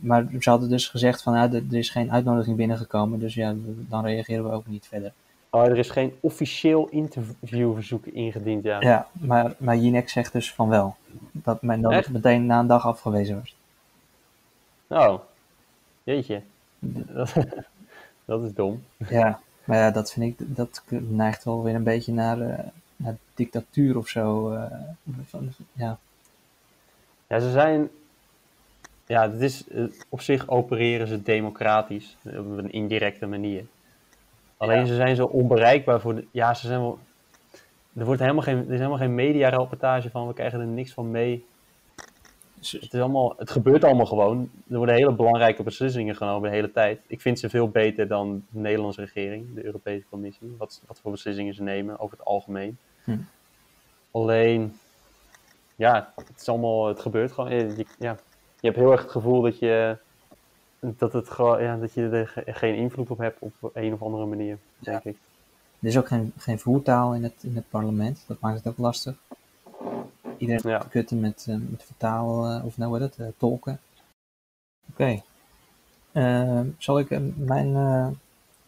Maar ze hadden dus gezegd van, ja, er er is geen uitnodiging binnengekomen, dus ja, dan reageren we ook niet verder. Oh, er is geen officieel interviewverzoek ingediend, ja. Ja, maar, maar Jinek zegt dus van wel. Dat men dan Echt? meteen na een dag afgewezen was. Oh, jeetje. Dat, [LAUGHS] dat is dom. Ja, maar ja, dat vind ik, dat neigt wel weer een beetje naar, eh, naar dictatuur of zo. eh, van, ja, Ja, ze zijn. Ja, het is, eh, op zich opereren ze democratisch. Op een indirecte manier. Alleen ze zijn zo onbereikbaar voor de. Ja, ze zijn wel. Er, wordt helemaal geen, er is helemaal geen media-rapportage van. We krijgen er niks van mee. Het, is allemaal, het gebeurt allemaal gewoon. Er worden hele belangrijke beslissingen genomen de hele tijd. Ik vind ze veel beter dan de Nederlandse regering, de Europese Commissie. Wat, wat voor beslissingen ze nemen over het algemeen. Hm. Alleen, ja, het is allemaal, het gebeurt gewoon. Je- ja, je hebt heel erg het gevoel dat je, dat het gewoon, ja, dat je er ge- geen invloed op hebt op een of andere manier, denk ik. er is ook geen, geen voertaal in het, in het parlement. Dat maakt het ook lastig. Iedereen Ja. kutten met, eh, met vertaal, eh, of nou heet het, eh, tolken. Oké. Eh, zal ik mijn,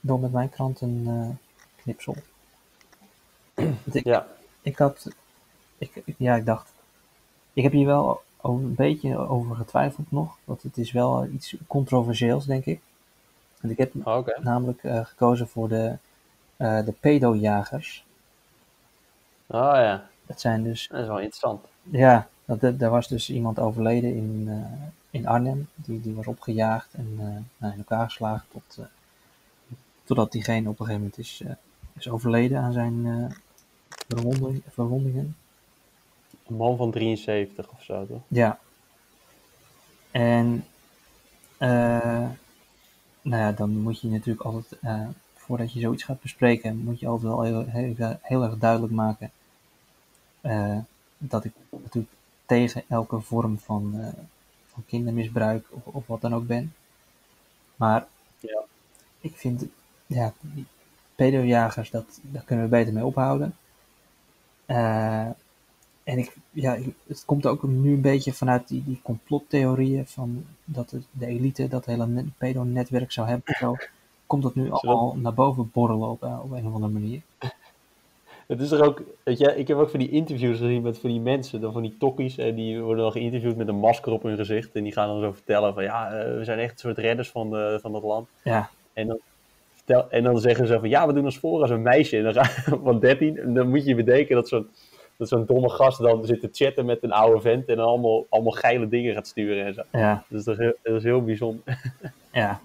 door met mijn krant een knipsel? Ik, Ja, ik had, ik, ja, ik dacht, ik heb hier wel een beetje over getwijfeld nog, want het is wel iets controversieels, denk ik. Want ik heb Oh, namelijk eh, gekozen voor de, eh de pedojagers. Oh ja, Dat zijn dus, dat is wel interessant. ja, dat, daar was dus iemand overleden in, eh, in Arnhem, die, die was opgejaagd en nou, in elkaar geslagen tot, totdat diegene op een gegeven moment is, is overleden aan zijn verwonding- verwondingen. Een man van 73 of zo, toch? Ja. En eh, nou ja, dan moet je natuurlijk altijd, eh, voordat je zoiets gaat bespreken, moet je altijd wel heel, heel, heel erg duidelijk maken eh, dat ik natuurlijk tegen elke vorm van, van kindermisbruik of, of wat dan ook ben. Maar Ja. ik vind, ja, pedojagers, dat, daar kunnen we beter mee ophouden. Eh, en ik, ja, het komt ook nu een beetje vanuit die, die complottheorieën van dat het, de elite dat hele net- pedo-netwerk zou hebben. Zo. Komt dat nu allemaal naar boven borrelen op, eh, op een of andere manier? [LAUGHS] Het is er ook, weet je, ik heb ook van die interviews gezien met van die mensen, dan van die tokkies, en die worden dan geïnterviewd met een masker op hun gezicht. En die gaan dan zo vertellen van ja, eh, we zijn echt een soort redders van, de, van dat land. Ja, En dan, vertel, en dan zeggen ze van ja, we doen ons voor als een meisje en dan ga, [LAUGHS] van 13. En dan moet je bedenken dat zo'n dat zo'n domme gast dan zit te chatten met een oude vent en dan allemaal, allemaal geile dingen gaat sturen en zo. ja, Dus dat is, heel, dat is heel bijzonder. [LAUGHS] ja.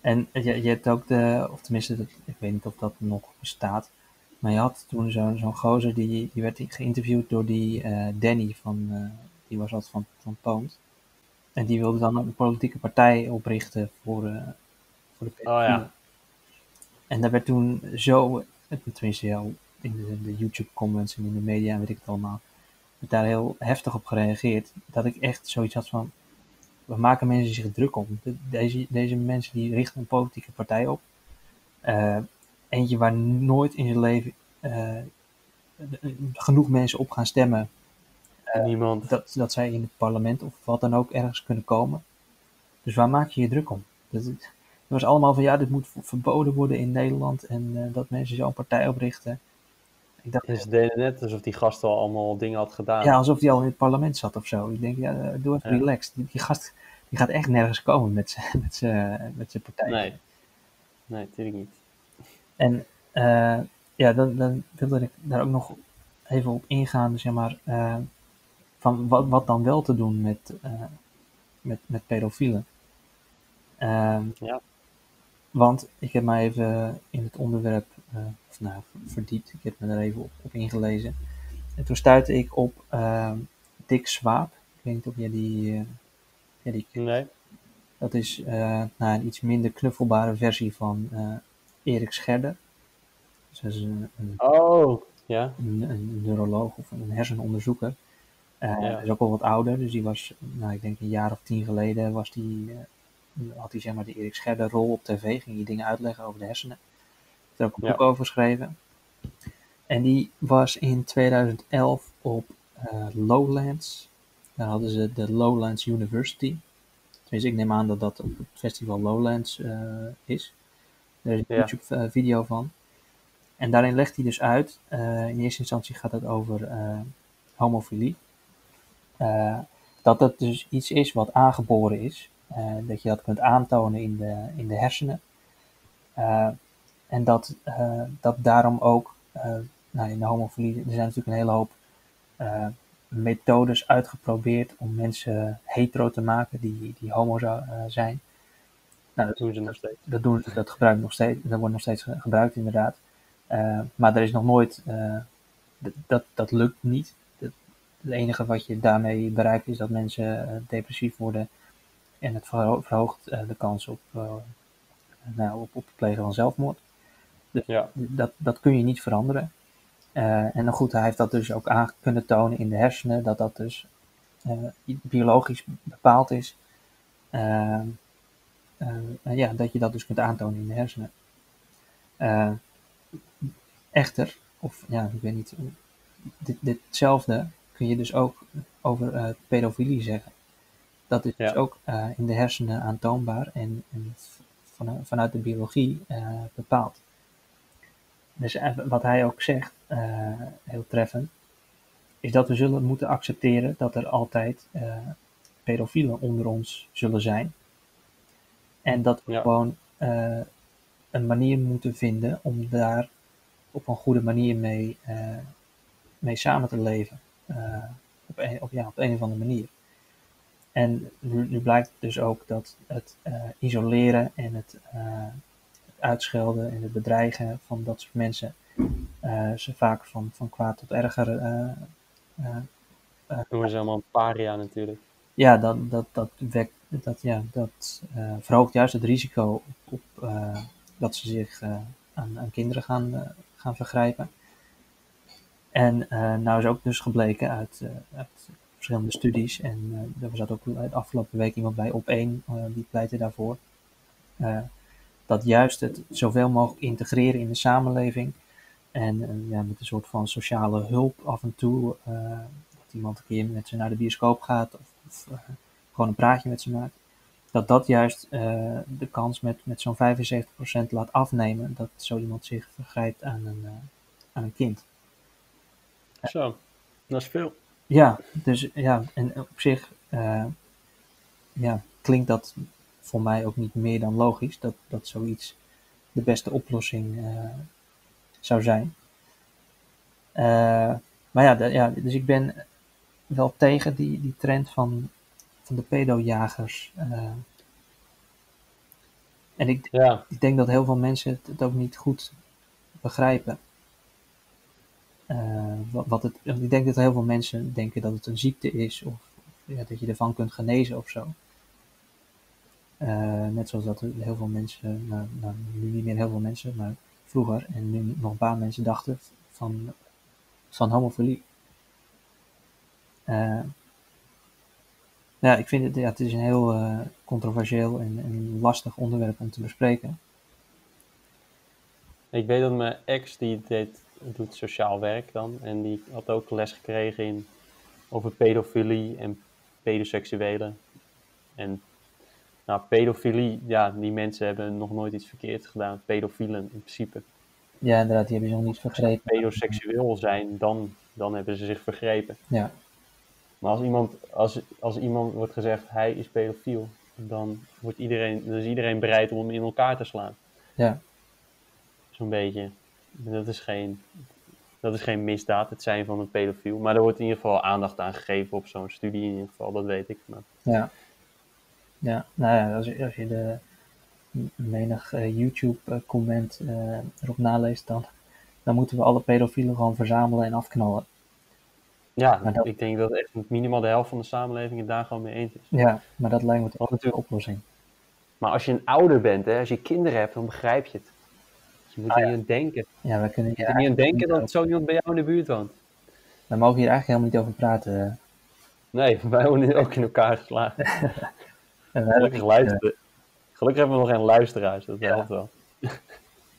En je, je hebt ook de, of tenminste, dat, ik weet niet of dat nog bestaat. Maar je had toen zo'n zo'n gozer, die, die werd geïnterviewd door die eh, Danny van, eh, die was altijd van, van Poont. En die wilde dan een politieke partij oprichten voor, eh, voor de Oh ja. En daar werd toen zo, tenminste ja, in de, de YouTube comments en in de media en weet ik het allemaal, werd daar heel heftig op gereageerd. Dat ik echt zoiets had van, we maken mensen zich druk om. De- Deze, deze mensen die richten een politieke partij op. Eh, eentje waar nooit in zijn leven eh, genoeg mensen op gaan stemmen Niemand. dat, dat zij in het parlement of wat dan ook ergens kunnen komen. Dus waar maak je je druk om? Dat, het was allemaal van ja, dit moet verboden worden in Nederland en eh, dat mensen zo'n partij oprichten. Ik dacht, dus deden net alsof die gast al allemaal dingen had gedaan. Ja, alsof hij al in het parlement zat of zo. Ik denk, ja, doe even ja. relaxed. Die, die, gast die gaat echt nergens komen met zijn [LAUGHS] met met partij. Nee. nee, natuurlijk niet. En uh, ja, dan, dan wilde ik daar ook nog even op ingaan, zeg maar, uh, van wat, wat dan wel te doen met, uh, met, met pedofielen. ja. Want ik heb mij even in het onderwerp of, nou, verdiept, ik heb me er even op, op ingelezen. En toen stuitte ik op Dick Swaap. Ik weet niet of jij die, ja, die Nee. Dat is nou, een iets minder knuffelbare versie van Erik Scherder. Dus dat is een, een, oh, ja. een, een neuroloog of een hersenonderzoeker. Uh, ja. Hij is ook al wat ouder, dus die was, nou, ik denk een jaar of tien geleden, was die, uh, had hij zeg maar de Erik Scherder rol op tv, ging hij dingen uitleggen over de hersenen. Heeft er ook een Ja. boek over geschreven. En die was in 2011 op eh, Lowlands. Daar hadden ze de Lowlands University. Tenminste, ik neem aan dat dat op het festival Lowlands eh, is. Er is een Ja. YouTube-video van. En daarin legt hij dus uit, eh, in eerste instantie gaat het over eh, homofilie. Eh, dat dat dus iets is wat aangeboren is. Eh, dat je dat kunt aantonen in de, in de hersenen. Eh, en dat, eh, dat daarom ook, nou, in de homofilie, er zijn natuurlijk een hele hoop methodes uitgeprobeerd om mensen hetero te maken die, die homo zou, zijn. Nou, Dat doen ze nog steeds. dat, doen, dat gebruikt nog steeds, dat wordt nog steeds ge- gebruikt inderdaad. Maar er is nog nooit, dat, dat lukt niet. Het enige wat je daarmee bereikt is dat mensen depressief worden en het verho- verhoogt eh, de kans op, eh, nou, op, op het plegen van zelfmoord. Ja, Dat, dat kun je niet veranderen. Eh, en dan goed, hij heeft dat dus ook aan kunnen tonen in de hersenen, dat dat dus biologisch bepaald is. Ja, dat je dat dus kunt aantonen in de hersenen. Echter, of ja, ik weet niet, dit, ditzelfde kun je dus ook over pedofilie zeggen. Dat is dus ook eh, in de hersenen aantoonbaar en, en van, vanuit de biologie eh, bepaald. Dus eh, wat hij ook zegt, heel treffend, is dat we zullen moeten accepteren dat er altijd eh, pedofielen onder ons zullen zijn. En dat we Ja. gewoon een manier moeten vinden om daar op een goede manier mee, mee samen te leven. Op, een, op, ja, op een of andere manier. En nu, nu blijkt dus ook dat het eh, isoleren en het, eh, het uitschelden en het bedreigen van dat soort mensen eh, ze vaak van, van kwaad tot erger noemen ze allemaal een paria natuurlijk. ja, dat, dat, dat, wekt, dat, ja, dat verhoogt juist het risico op, op dat ze zich aan, aan kinderen gaan, gaan vergrijpen. En eh, nou is ook dus gebleken uit, uit verschillende studies, en eh er zat ook de afgelopen week iemand bij op één, eh, die pleitte daarvoor, eh, dat juist het zoveel mogelijk integreren in de samenleving en eh, ja, met een soort van sociale hulp af en toe, eh, dat iemand een keer met ze naar de bioscoop gaat of, of eh, gewoon een praatje met ze maakt, dat dat juist eh, de kans met, met zo'n 75% laat afnemen dat zo iemand zich vergrijpt aan een, eh, aan een kind. Zo, dat is veel. Ja, dus ja, en op zich eh, ja, klinkt dat voor mij ook niet meer dan logisch dat, dat zoiets de beste oplossing eh, zou zijn. Eh, maar ja, de- ja, dus ik ben wel tegen die, die trend van, van de pedojagers. en ik, Ja, ik denk dat heel veel mensen het, het ook niet goed begrijpen. Eh, wat, wat het, ik denk dat heel veel mensen denken dat het een ziekte is of, ja, dat je ervan kunt genezen of zo. Eh, net zoals dat heel veel mensen, nou, nou, nu niet meer heel veel mensen, maar vroeger en nu nog een paar mensen dachten van, van homofilie. Eh, ja, ik vind het, ja, het is een heel controversieel en, en lastig onderwerp om te bespreken. ik weet dat mijn ex, die deed, doet sociaal werk dan. En die had ook les gekregen in, over pedofilie en pedoseksuelen. En Nou, pedofilie, ja, die mensen hebben nog nooit iets verkeerds gedaan. Pedofielen in principe. Ja, inderdaad, die hebben zich nog niet vergrepen. Pedoseksueel zijn, dan, dan hebben ze zich vergrepen. Ja, Maar als iemand, als, als iemand wordt gezegd hij is pedofiel, dan, wordt iedereen, dan is iedereen bereid om hem in elkaar te slaan. ja, Zo'n beetje. Dat is, geen, dat is geen misdaad, het zijn van een pedofiel. Maar er wordt in ieder geval aandacht aan gegeven op zo'n studie in ieder geval, dat weet ik. Maar, ja. Ja, nou ja, als je, als je de menig eh, YouTube-comment eh, erop naleest, dan, dan moeten we alle pedofielen gewoon verzamelen en afknallen. ja, Maar dat- ik denk dat echt minimaal de helft van de samenleving het daar gewoon mee eens is. Ja, maar dat lijkt me toch ook een natuurlijk- oplossing. Maar als je een ouder bent, hè, als je kinderen hebt, dan begrijp je het. Je moet Ah, er ja. niet aan denken. Ja, we kunnen Je er niet aan denken dat zo iemand bij jou in de buurt woont. We mogen hier eigenlijk helemaal niet over praten. eh. Nee, [LAUGHS] wij wonen ook in elkaar geslagen. [LAUGHS] Gelukkig, hebben- luisteren. Gelukkig hebben we nog geen luisteraars, dat Ja. helpt wel. [LAUGHS]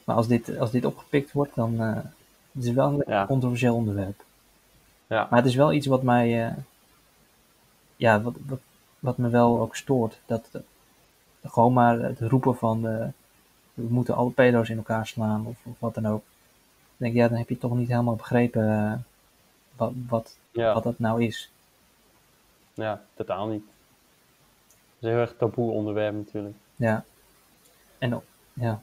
Maar als dit, als dit opgepikt wordt, dan eh het is wel een Ja. controversieel onderwerp. Ja. Maar het is wel iets wat mij, eh, ja, wat, wat, wat me wel ook stoort. Dat eh, gewoon maar het roepen van, eh, we moeten alle pedo's in elkaar slaan of, of wat dan ook. Dan denk ik, ja, dan heb je toch niet helemaal begrepen eh, wat, wat, Ja, wat dat nou is. ja, totaal niet. Het is een heel erg taboe onderwerp natuurlijk. Ja. En ja,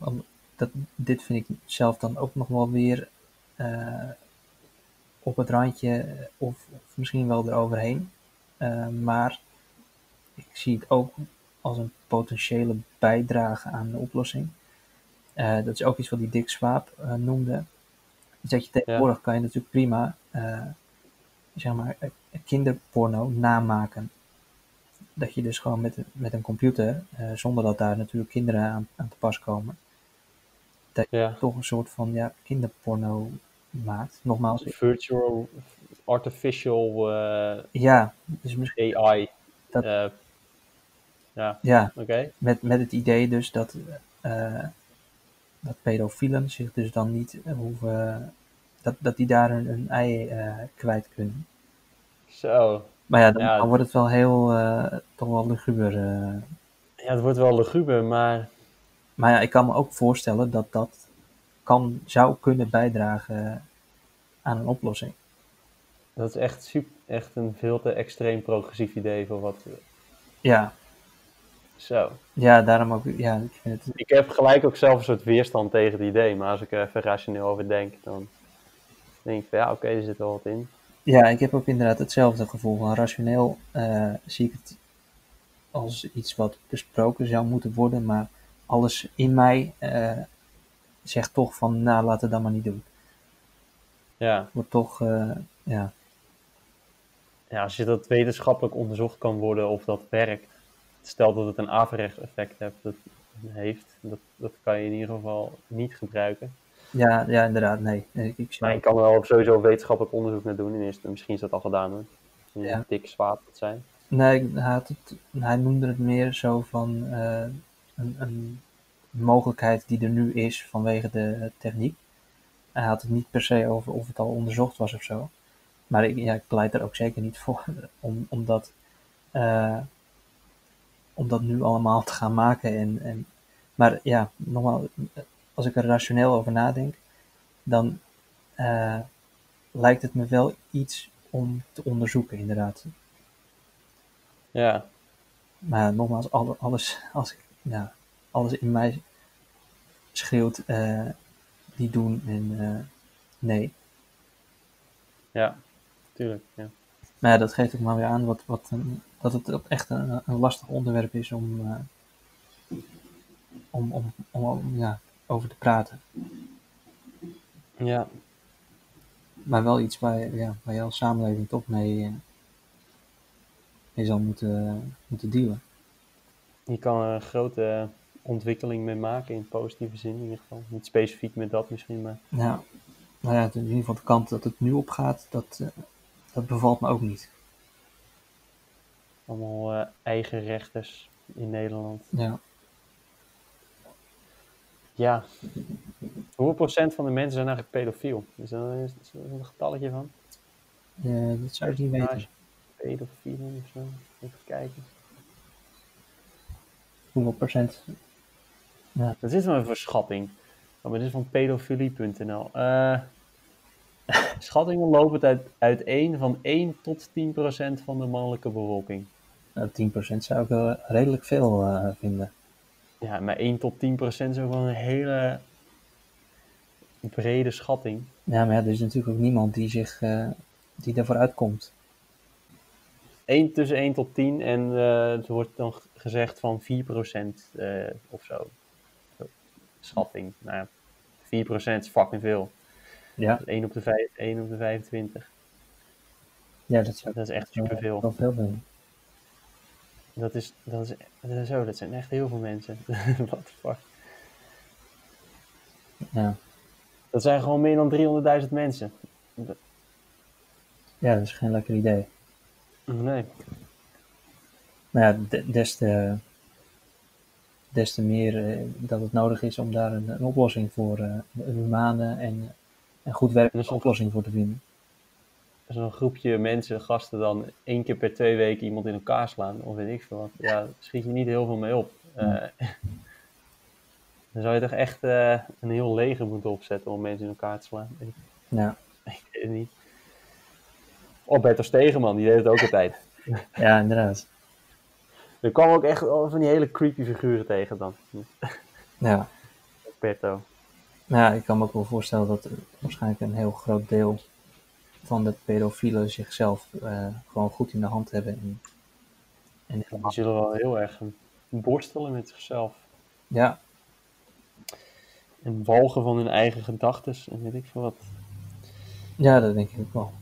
dat, dit vind ik zelf dan ook nog wel weer eh, op het randje of, of misschien wel eroverheen. Eh, maar ik zie het ook als een potentiële bijdrage aan de oplossing. Eh, dat is ook iets wat die Dick Swaap eh, noemde. Dus dat je tegenwoordig kan je natuurlijk prima eh, zeg maar, kinderporno namaken. Dat je dus gewoon met, met een computer, zonder dat daar natuurlijk kinderen aan, aan te pas komen, Ja. toch een soort van ja, kinderporno maakt. Nogmaals, Virtual, artificial ja, dus misschien, AI. Dat- ja, ja, oké. met, met het idee dus dat, dat pedofielen zich dus dan niet eh, hoeven, dat, dat die daar een, een ei eh, kwijt kunnen. Zo. Maar ja, dan, Ja. dan wordt het wel heel, eh, toch wel luguber. Ja, het wordt wel luguber, maar Maar ja, ik kan me ook voorstellen dat dat kan, zou kunnen bijdragen aan een oplossing. dat is echt, super, echt een veel te extreem progressief idee voor wat... Ja, Zo. ja daarom ook, ja, ik vind het, Ik heb gelijk ook zelf een soort weerstand tegen het idee, maar als ik er even rationeel over denk, dan denk ik van ja, oké, er zit wel wat in. ja, ik heb ook inderdaad hetzelfde gevoel van rationeel eh, zie ik het als iets wat besproken zou moeten worden, maar alles in mij eh, zegt toch van, nou, laten we dat maar niet doen. Ja. Wordt toch, eh, ja, ja, als je dat wetenschappelijk onderzocht kan worden of dat werkt, stel dat het een averechts effect heeft, dat, heeft dat, dat kan je in ieder geval niet gebruiken. ja, ja, inderdaad, nee. Ik, ik Maar je kan er wel sowieso wetenschappelijk onderzoek naar doen in eerste, misschien is dat al gedaan hoor. Een Ja. dik zwaard dat zijn. Nee, hij, had het, hij noemde het meer zo van eh, een, een mogelijkheid die er nu is vanwege de techniek. Hij had het niet per se over of het al onderzocht was of zo. Maar ik, ja, ik pleit er ook zeker niet voor [LAUGHS] om, om, dat, eh, om dat nu allemaal te gaan maken. En, en, maar ja, nogmaals, als ik er rationeel over nadenk, dan eh, lijkt het me wel iets om te onderzoeken, inderdaad. Ja, Maar nogmaals, alle- alles, als ik, ja, alles in mij schreeuwt eh die doen en eh, nee. ja, tuurlijk. Ja. Maar ja, dat geeft ook maar weer aan wat, wat een, dat het ook echt een, een lastig onderwerp is om, eh, om, om, om, om, ja, over te praten. ja, Maar wel iets waar, ja, waar je als samenleving toch mee, mee zal moeten, moeten dealen. je kan er een grote ontwikkeling mee maken in positieve zin in ieder geval. Niet specifiek met dat misschien, maar Ja, nou ja, in ieder geval de kant dat het nu op gaat, dat, eh, dat bevalt me ook niet. Allemaal eh, eigen rechters in Nederland. Ja. Ja. Hoeveel procent van de mensen zijn eigenlijk pedofiel? Is er, is een getalletje van? Eh, dat zou ik niet weten. Pedofielen of zo? Even kijken. hoeveel procent. Wat is nou voor schatting? Oh, maar dit is van pedofilie.nl. Eh [LAUGHS] schattingen lopen uit, uiteen van 1 tot 10 procent van de mannelijke bevolking. Nou, 10% zou ik wel redelijk veel eh, vinden. Ja, maar 1 tot 10 procent is ook wel een hele brede schatting. Ja, maar ja, er is natuurlijk ook niemand die zich eh, die daarvoor uitkomt. 1 tussen 1 tot 10 en eh er wordt dan gezegd van 4 procent eh, of zo. Schatting. Nou ja, 4 procent is fucking veel. Ja, 1 op de, 5, 1 op de 25. ja dat zou Dat is echt superveel. wel veel. Dat is, dat is, dat is zo, dat zijn echt heel veel mensen. [LAUGHS] What the fuck. Ja. Dat zijn gewoon meer dan 300.000 mensen. ja, dat is geen lekker idee. Nee. Maar ja, de- des te, des te meer eh, dat het nodig is om daar een, een oplossing voor, eh, een humane en, en goed werkende oplossing voor te vinden. Zo'n groepje mensen, gasten, dan één keer per twee weken iemand in elkaar slaan, of weet ik veel wat. Ja, daar schiet je niet heel veel mee op. Eh, [LAUGHS] dan zou je toch echt eh, een heel leger moeten opzetten om mensen in elkaar te slaan. Ik, Ja, [LAUGHS] ik weet het niet. Of Berto Stegeman, die deed het ook altijd. [LAUGHS] ja inderdaad. Er kwam ook echt van die hele creepy figuren tegen dan. Ja. Berto. Maar ja, ik kan me ook wel voorstellen dat er waarschijnlijk een heel groot deel van de pedofielen zichzelf eh, gewoon goed in de hand hebben. En, en Die zullen wel heel erg borstelen met zichzelf. ja, En walgen van hun eigen gedachten en weet ik veel wat. ja, dat denk ik ook wel.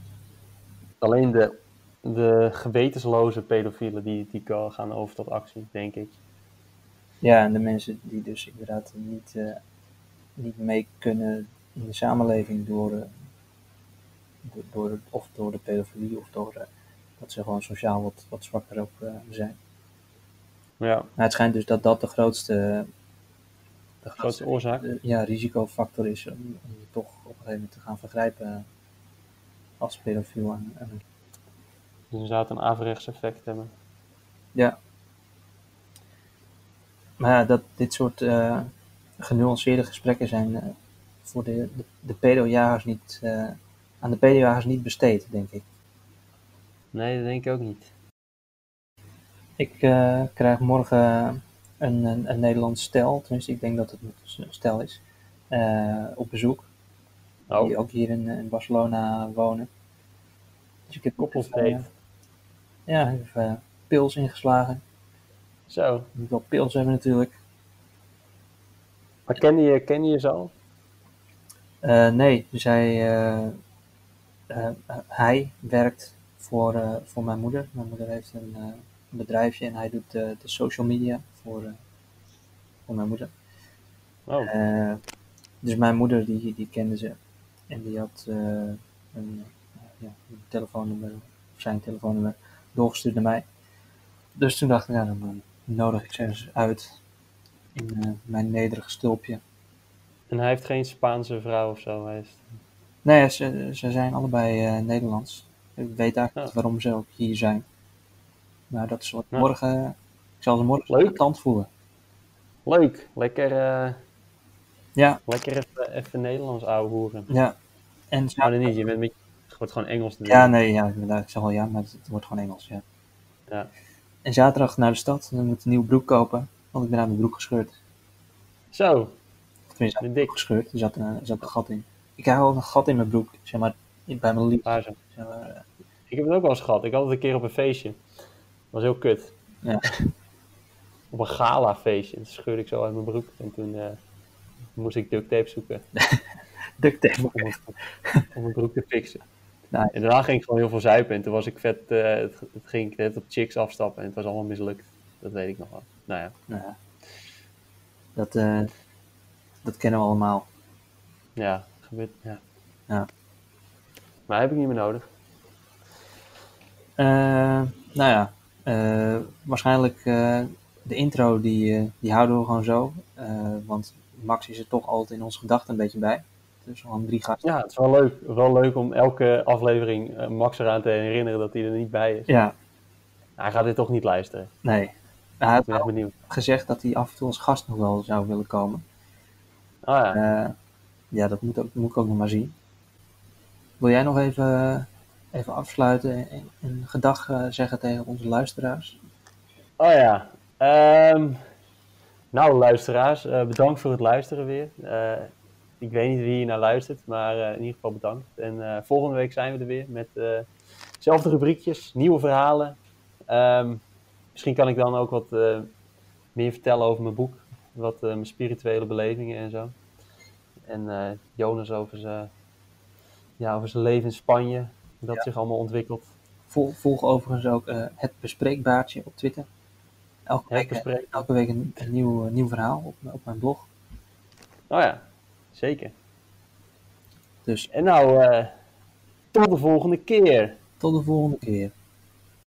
Alleen de, de gewetensloze pedofielen die, die gaan over tot actie, denk ik. Ja, en de mensen die dus inderdaad niet, eh, niet mee kunnen in de samenleving door, eh, door, of door de pedofilie of door eh, dat ze gewoon sociaal wat, wat zwakker ook eh, zijn. Ja, Maar het schijnt dus dat dat de grootste, de grootste oorzaak. eh, ja, risicofactor is om, om je toch op een gegeven moment te gaan vergrijpen als pedofiel. aan- aan- Dus het een averechts effect hebben. Ja. Maar ja, dat dit soort eh, genuanceerde gesprekken zijn eh, voor de, de, de pedojagers niet, eh, aan de pedojagers niet besteed, denk ik. Nee, dat denk ik ook niet. Ik eh, krijg morgen een, een, een Nederlands stel, tenminste ik denk dat het een stel is, eh, op bezoek. Die Oh, ook hier in, in Barcelona wonen. Dus ik heb koppelsdate. even, eh, ja, even eh, pils ingeslagen. Zo. Je moet wel pils hebben natuurlijk. Maar ken je, ken je ze al? Eh, nee, dus hij, eh, eh, hij werkt voor, eh, voor mijn moeder. Mijn moeder heeft een, een bedrijfje en hij doet de, de social media voor, voor mijn moeder. Oh, dus mijn moeder die, die kende ze en die had een, ja, een telefoonnummer, of zijn telefoonnummer, doorgestuurd naar mij. Dus toen dacht ik, ja, dan nodig ik ze eens uit in mijn nederige stulpje. en hij heeft geen Spaanse vrouw of zo. Hij is... Nee, ze, ze zijn allebei eh, Nederlands. Ik weet eigenlijk Ja. niet waarom ze ook hier zijn. Maar dat is wat Ja. morgen. Ik zal ze morgen Leuk. tand voelen. Leuk, lekker, eh, Ja, lekker even, even Nederlands ouwe hoeren. ja. En Maar dan niet, je bent met, het wordt gewoon Engels. Ja, doen. nee, ja, inderdaad. Ik zeg wel ja, maar het, het wordt gewoon Engels. Ja. Ja. En zaterdag naar de stad. Dan moet ik een nieuwe broek kopen. Want ik ben aan mijn broek gescheurd. Zo, Tenminste, aan dik. gescheurd. Er zat, een, er zat een gat in. Ik heb wel een gat in mijn broek. Zeg maar, bij mijn lief. Zeg maar, eh, Ik heb het ook wel eens gehad. Ik had het een keer op een feestje. Dat was heel kut. Ja. [LAUGHS] op een gala feestje. Toen scheurde ik zo uit mijn broek. En toen eh, moest ik duct tape zoeken [LAUGHS] duct tape. om, om mijn broek te fixen. Nice. En daarna ging ik gewoon heel veel zuipen. En toen was ik vet, eh, het, het ging ik net op chicks afstappen. En het was allemaal mislukt. Dat weet ik nog wel. Nou ja, Nou ja. Dat, dat kennen we allemaal. ja, gebeurt, ja. Ja. Maar heb ik niet meer nodig. Eh, nou ja, eh, waarschijnlijk eh, de intro die, die houden we gewoon zo. Want Max is er toch altijd in onze gedachten een beetje bij. Dus gewoon drie gasten. Ja, het is wel leuk. Wel leuk om elke aflevering Max eraan te herinneren dat hij er niet bij is. Ja, Hij gaat dit toch niet luisteren. nee. Hij benieuwd. gezegd dat hij af en toe als gast nog wel zou willen komen. Oh ja. Eh, ja, dat moet, ook, moet ik ook nog maar zien. Wil jij nog even, even afsluiten en een gedag eh, zeggen tegen onze luisteraars? Oh ja. Ehm, nou, luisteraars, eh, bedankt voor het luisteren weer. Eh, ik weet niet wie hier naar luistert, maar eh, in ieder geval bedankt. En eh, volgende week zijn we er weer met eh dezelfde rubriekjes, nieuwe verhalen. Ehm, misschien kan ik dan ook wat eh, meer vertellen over mijn boek. Wat eh, mijn spirituele belevingen en zo. En eh, Jonas over zijn, ja, over zijn leven in Spanje. Dat Ja. zich allemaal ontwikkelt. Volg, volg overigens ook eh, het bespreekbaartje op Twitter. Elke Het week, bespreek- elke week een, een nieuw, nieuw verhaal op, op mijn blog. Oh ja, zeker. Dus En nou, eh, tot de volgende keer. tot de volgende keer.